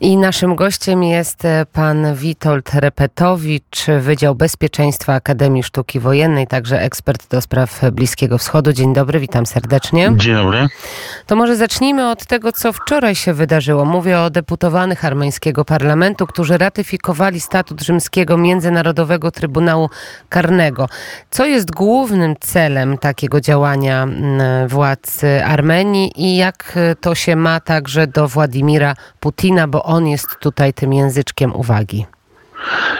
I naszym gościem jest e, pan Witold Repetowicz, Wydział Bezpieczeństwa Akademii Sztuki Wojennej, także ekspert do spraw Bliskiego Wschodu. Dzień dobry, witam serdecznie. Dzień dobry. To może zacznijmy od tego, co wczoraj się wydarzyło. Mówię o deputowanych armeńskiego parlamentu, którzy ratyfikowali statut rzymskiego Międzynarodowego Trybunału Karnego. Co jest głównym celem takiego działania władz Armenii i jak to się ma także do Władimira Putina, bo on jest tutaj tym języczkiem uwagi.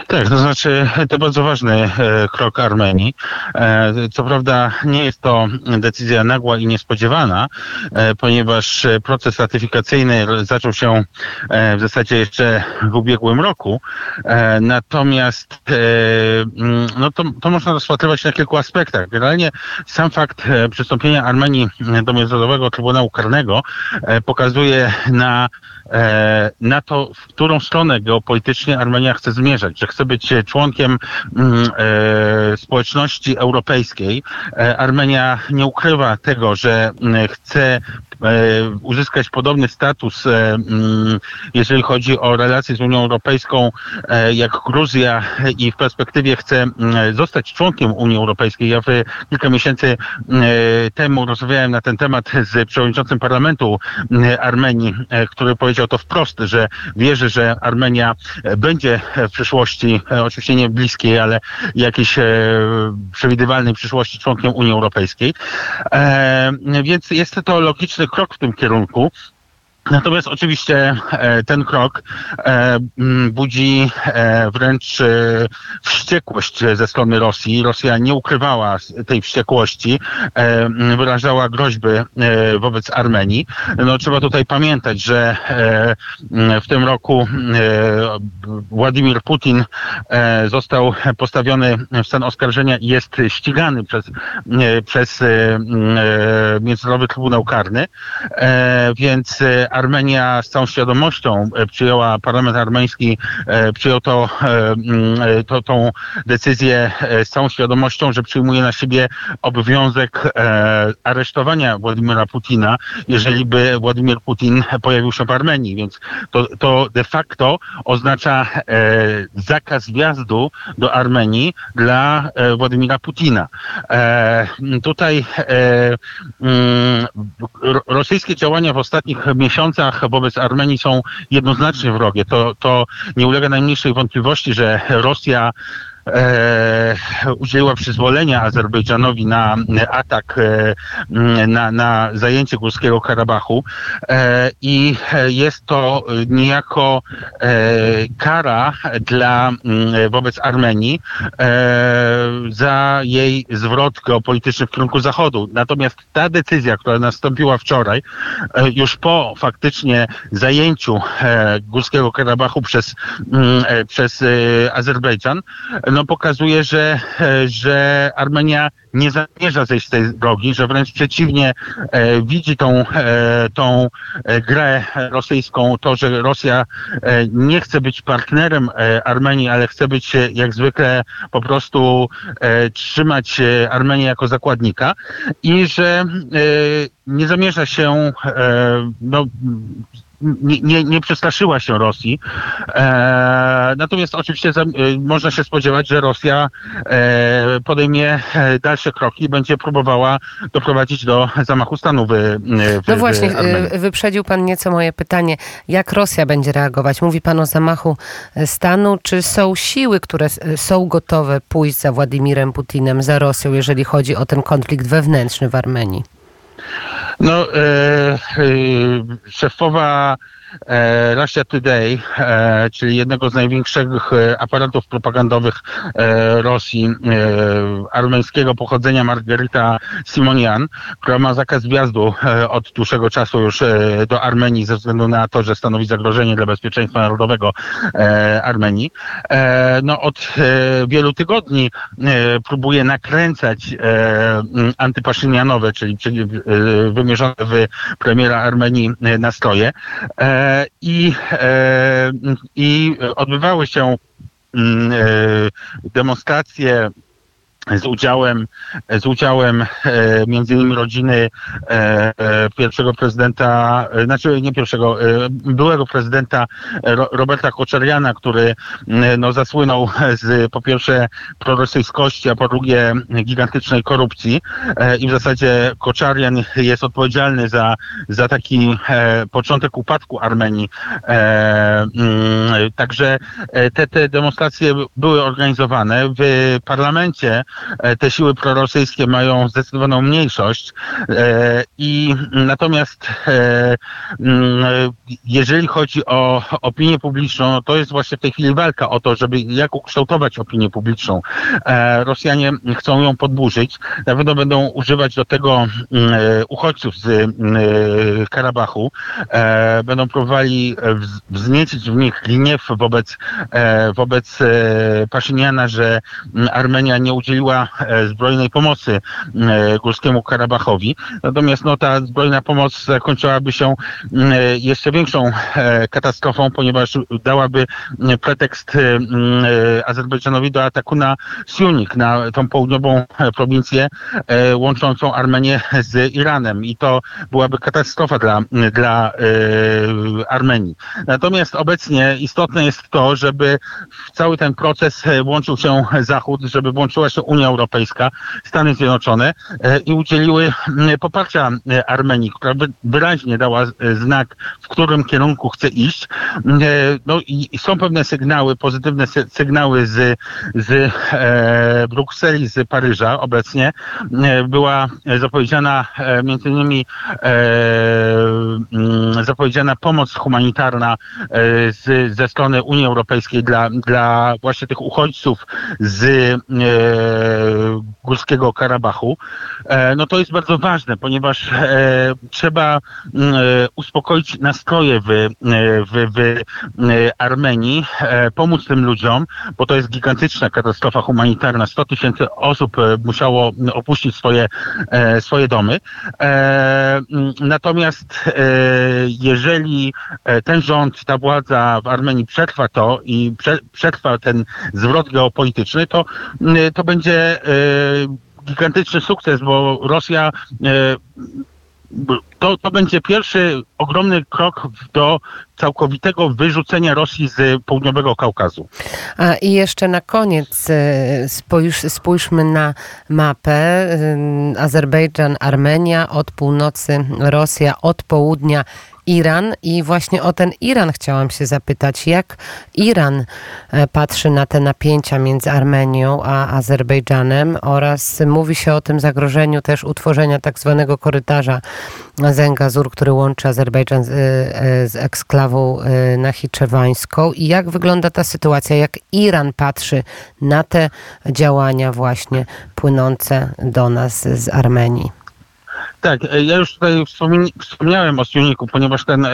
Tak, to znaczy to bardzo ważny e, krok Armenii. E, co prawda nie jest to decyzja nagła i niespodziewana, e, ponieważ proces ratyfikacyjny zaczął się w zasadzie jeszcze w ubiegłym roku. Natomiast mm, no to, to można rozpatrywać na kilku aspektach. Generalnie sam fakt przystąpienia Armenii do Międzynarodowego Trybunału Karnego pokazuje na na to, w którą stronę geopolitycznie Armenia chce zmierzać, że chce być członkiem mm, e, społeczności europejskiej. E, Armenia nie ukrywa tego, że mm, chce E, uzyskać podobny status, e, mm, jeżeli chodzi o relacje z Unią Europejską, e, jak Gruzja i w perspektywie chce mm, zostać członkiem Unii Europejskiej. Ja w kilka miesięcy temu rozmawiałem na ten temat z przewodniczącym parlamentu Armenii, który powiedział to wprost, że wierzy, że Armenia będzie w przyszłości, oczywiście nie bliskiej, ale jakiejś przewidywalnej przyszłości członkiem Unii Europejskiej. Więc jest to logiczny krok w tym kierunku. Natomiast oczywiście e, ten krok e, budzi e, wręcz wściekłość ze strony Rosji. Rosja nie ukrywała tej wściekłości, wyrażała groźby wobec Armenii. No, trzeba tutaj pamiętać, że w tym roku Władimir Putin został postawiony w stan oskarżenia i jest ścigany przez, przez Międzynarodowy Trybunał Karny, więc Armenia z całą świadomością e, przyjęła, parlament armeński e, przyjął to, e, mm, to, tą decyzję z całą świadomością, że przyjmuje na siebie obowiązek aresztowania Władimira Putina, jeżeli by Władimir Putin pojawił się w Armenii. Więc to, to de facto oznacza zakaz wjazdu do Armenii dla Władimira Putina. Tutaj mm, rosyjskie działania w ostatnich miesiącach miesiącach wobec Armenii są jednoznacznie wrogie. To, to nie ulega najmniejszej wątpliwości, że Rosja udzieliła przyzwolenia Azerbejdżanowi na atak, e, na, na zajęcie Górskiego Karabachu e, i jest to niejako e, kara dla, wobec Armenii e, za jej zwrot geopolityczny w kierunku Zachodu. Natomiast ta decyzja, która nastąpiła wczoraj, e, już po faktycznie zajęciu Górskiego Karabachu przez, przez Azerbejdżan, no pokazuje, że, e, że Armenia nie zamierza zejść z tej drogi, że wręcz przeciwnie e, widzi tą, e, tą e, grę rosyjską, to, że Rosja e, nie chce być partnerem e, Armenii, ale chce być jak zwykle po prostu trzymać Armenię jako zakładnika i że nie zamierza się no, nie, nie, nie przestraszyła się Rosji. E, natomiast oczywiście za, e, można się spodziewać, że Rosja e, podejmie e, dalsze kroki i będzie próbowała doprowadzić do zamachu stanu w, w No właśnie, w wyprzedził pan nieco moje pytanie. Jak Rosja będzie reagować? Mówi pan o zamachu stanu. Czy są siły, które są gotowe pójść za Władimirem Putinem, za Rosją, jeżeli chodzi o ten konflikt wewnętrzny w Armenii? No, e, e, szefowa Russia Today, e, czyli jednego z największych e, aparatów propagandowych Rosji, armeńskiego pochodzenia Margarita Simonian, która ma zakaz wjazdu od dłuższego czasu już do Armenii ze względu na to, że stanowi zagrożenie dla bezpieczeństwa narodowego Armenii. No, od wielu tygodni próbuje nakręcać antypaszynianowe, czyli, czyli wymierzone w premiera Armenii nastroje i, e, i odbywały się mm, e, demonstracje z udziałem, z udziałem e, między innymi rodziny e, e, pierwszego prezydenta, e, znaczy nie pierwszego, e, byłego prezydenta Ro, Roberta Koczeriana, który m, no, zasłynął z po pierwsze prorosyjskości, a po drugie gigantycznej korupcji e, i w zasadzie Koczarian jest odpowiedzialny za, za taki e, początek upadku Armenii. E, mm, także e, te, te demonstracje były organizowane w parlamencie e, te siły prorosyjskie mają zdecydowaną mniejszość e, i natomiast e, mm, jeżeli chodzi o opinię publiczną, no to jest właśnie w tej chwili walka o to, żeby jak ukształtować opinię publiczną. E, Rosjanie chcą ją podburzyć, na pewno będą używać do tego mm, e, uchodźców z mm, e, Karabachu, e, będą próbowali wz- wzniecić w nich gniew wobec, e, wobec e, Paszyniana, że Armenia nie udzieliła e, zbrojnej pomocy e, Górskiemu Karabachowi. Natomiast no, ta zbrojna pomoc zakończyłaby się mm, e, jeszcze większą katastrofą, ponieważ dałaby mm, pretekst mm, Azerbejdżanowi do ataku na Siunik, na tą południową prowincję łączącą Armenię z Iranem i to byłaby katastrofa dla, dla Armenii. Natomiast obecnie istotne jest to, żeby w cały ten proces włączył się Zachód, żeby włączyła się Unia Europejska, Stany Zjednoczone e, i udzieliły m, poparcia e, Armenii, która wy- wyraźnie dała e, znak, w którym kierunku chce iść. E, No i są pewne sygnały, pozytywne sy- sygnały z, z Brukseli, z Paryża obecnie. E, Była zapowiedziana między innymi mm, zapowiedziana pomoc humanitarna z, ze strony Unii Europejskiej dla, dla właśnie tych uchodźców z e, Górskiego Karabachu. E, no to jest bardzo ważne, ponieważ e, trzeba mm, e, uspokoić nastroje w, w, w Armenii, pomóc tym ludziom, bo to jest gigantyczna katastrofa humanitarna. 100 tysięcy osób musiało opuścić swoje, swoje domy. Mm, Natomiast jeżeli ten rząd, ta władza w Armenii przetrwa to i prze, przetrwa ten zwrot geopolityczny, to, mm, to będzie gigantyczny sukces, bo Rosja e, to, to będzie pierwszy ogromny krok do całkowitego wyrzucenia Rosji z południowego Kaukazu. A i jeszcze na koniec e, spójrz, spójrzmy na mapę. Ym, Azerbejdżan, Armenia, od północy Rosja, od południa Iran i właśnie o ten Iran chciałam się zapytać. Jak Iran e, patrzy na te napięcia między Armenią a Azerbejdżanem oraz mówi się o tym zagrożeniu też utworzenia tak zwanego korytarza Zengazur, który łączy Azerbejdżan z, e, z eksklawą e, nachiczewańską i jak wygląda ta sytuacja, jak Iran patrzy na te działania właśnie płynące do nas z Armenii. Tak, e, ja już tutaj wspomni- wspomniałem o Siuniku, ponieważ ten e,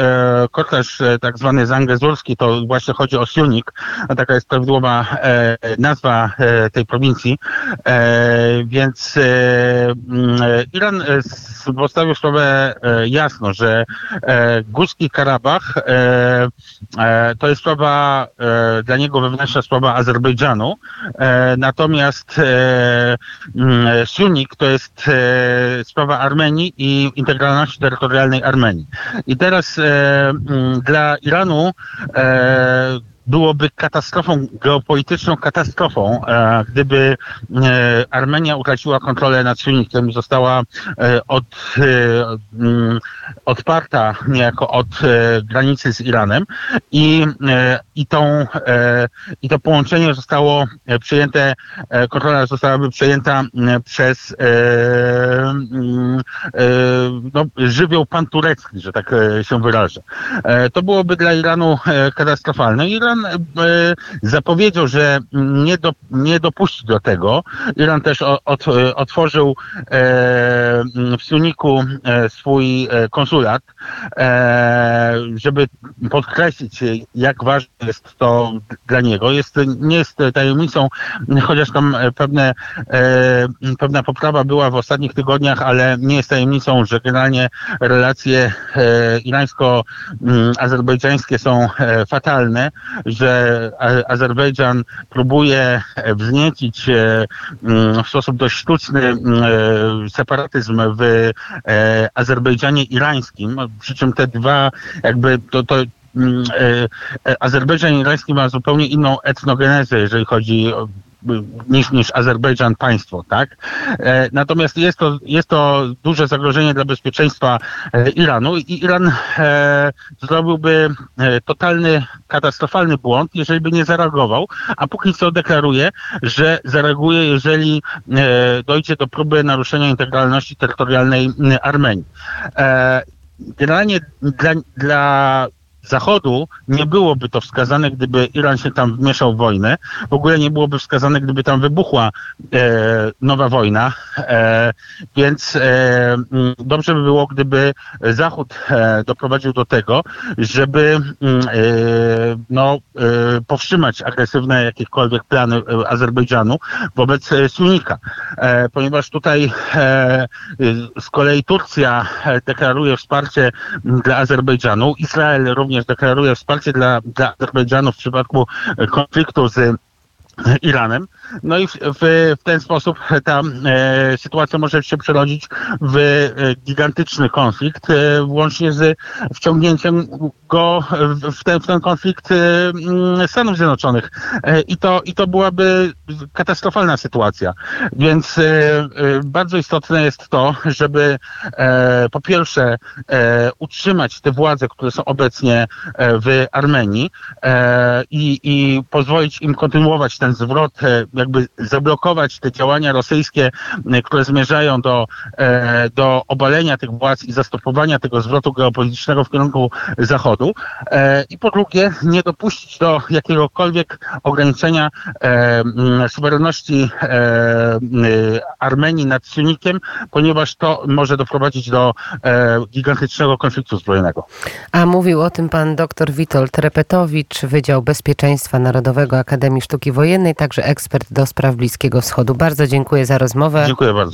korytarz e, tak zwany zangezurski, to właśnie chodzi o Siunik, a taka jest prawidłowa e, nazwa e, tej prowincji, e, więc e, mm, Iran postawił sprawę jasno, że e, Górski Karabach to jest sprawa dla niego wewnętrzna sprawa Azerbejdżanu, natomiast e, mm, Siunik to jest sprawa Armenii i integralności terytorialnej Armenii. I teraz e, dla Iranu e, byłoby katastrofą geopolityczną, katastrofą, e, gdyby e, Armenia utraciła kontrolę nad Siunikiem i została e, od, mm, odparta niejako od granicy z Iranem i, i, tą, i to połączenie zostało e, przyjęte, e, kontrola zostałaby przejęta przez no, żywioł panturecki, że tak się wyrażę. To byłoby dla Iranu katastrofalne. Iran e, zapowiedział, że nie, do, nie dopuści do tego. Iran też e, otworzył e, w Suniku swój konsulat, żeby podkreślić, jak ważne jest to dla niego. Jest, nie jest tajemnicą, chociaż tam pewne, pewna poprawa była w ostatnich tygodniach, ale nie jest tajemnicą, że generalnie relacje irańsko-azerbejdżańskie są e, fatalne że Azerbejdżan próbuje e, wzniecić e, mm, w sposób dość sztuczny mm, e, separatyzm w Azerbejdżanie irańskim, przy czym te dwa jakby to, to mm, Azerbejdżan irański ma zupełnie inną etnogenezę, jeżeli chodzi o niż, niż Azerbejdżan państwo, tak? E, natomiast jest to, jest to duże zagrożenie dla bezpieczeństwa e, Iranu i Iran e, zrobiłby totalny, katastrofalny błąd, jeżeli by nie zareagował, a póki co deklaruje, że zareaguje, jeżeli dojdzie do próby naruszenia integralności terytorialnej Armenii. Generalnie dla, dla Zachodu nie byłoby to wskazane, gdyby Iran się tam wmieszał w wojnę. W ogóle nie byłoby wskazane, gdyby tam wybuchła e, nowa wojna. E, więc e, m, dobrze by było, gdyby Zachód e, doprowadził do tego, żeby m, e, no, e, powstrzymać agresywne jakiekolwiek plany Azerbejdżanu wobec Sunnika. Ponieważ tutaj z kolei Turcja deklaruje wsparcie m, dla Azerbejdżanu, Izrael również deklaruje wsparcie dla, dla Azerbejdżanu w przypadku konfliktu z Iranem. No i w, w, w ten sposób ta e, sytuacja może się przerodzić w e, gigantyczny konflikt, e, włącznie z wciągnięciem go w, w, ten, ten konflikt e, Stanów Zjednoczonych. E, I, to, I to byłaby katastrofalna sytuacja. Więc e, bardzo istotne jest to, żeby po pierwsze utrzymać te władze, które są obecnie w Armenii i, i pozwolić im kontynuować ten zwrot, e, jakby zablokować te działania rosyjskie, e, które zmierzają do, e, do obalenia tych władz i zastopowania tego zwrotu geopolitycznego w kierunku Zachodu. I po drugie, nie dopuścić do jakiegokolwiek ograniczenia suwerenności Armenii nad Sunnikiem, ponieważ to może doprowadzić do gigantycznego konfliktu zbrojnego. A mówił o tym pan dr Witold Repetowicz, Wydział Bezpieczeństwa Narodowego Akademii Sztuki Wojennej, także ekspert do spraw Bliskiego Wschodu. Bardzo dziękuję za rozmowę. Dziękuję bardzo.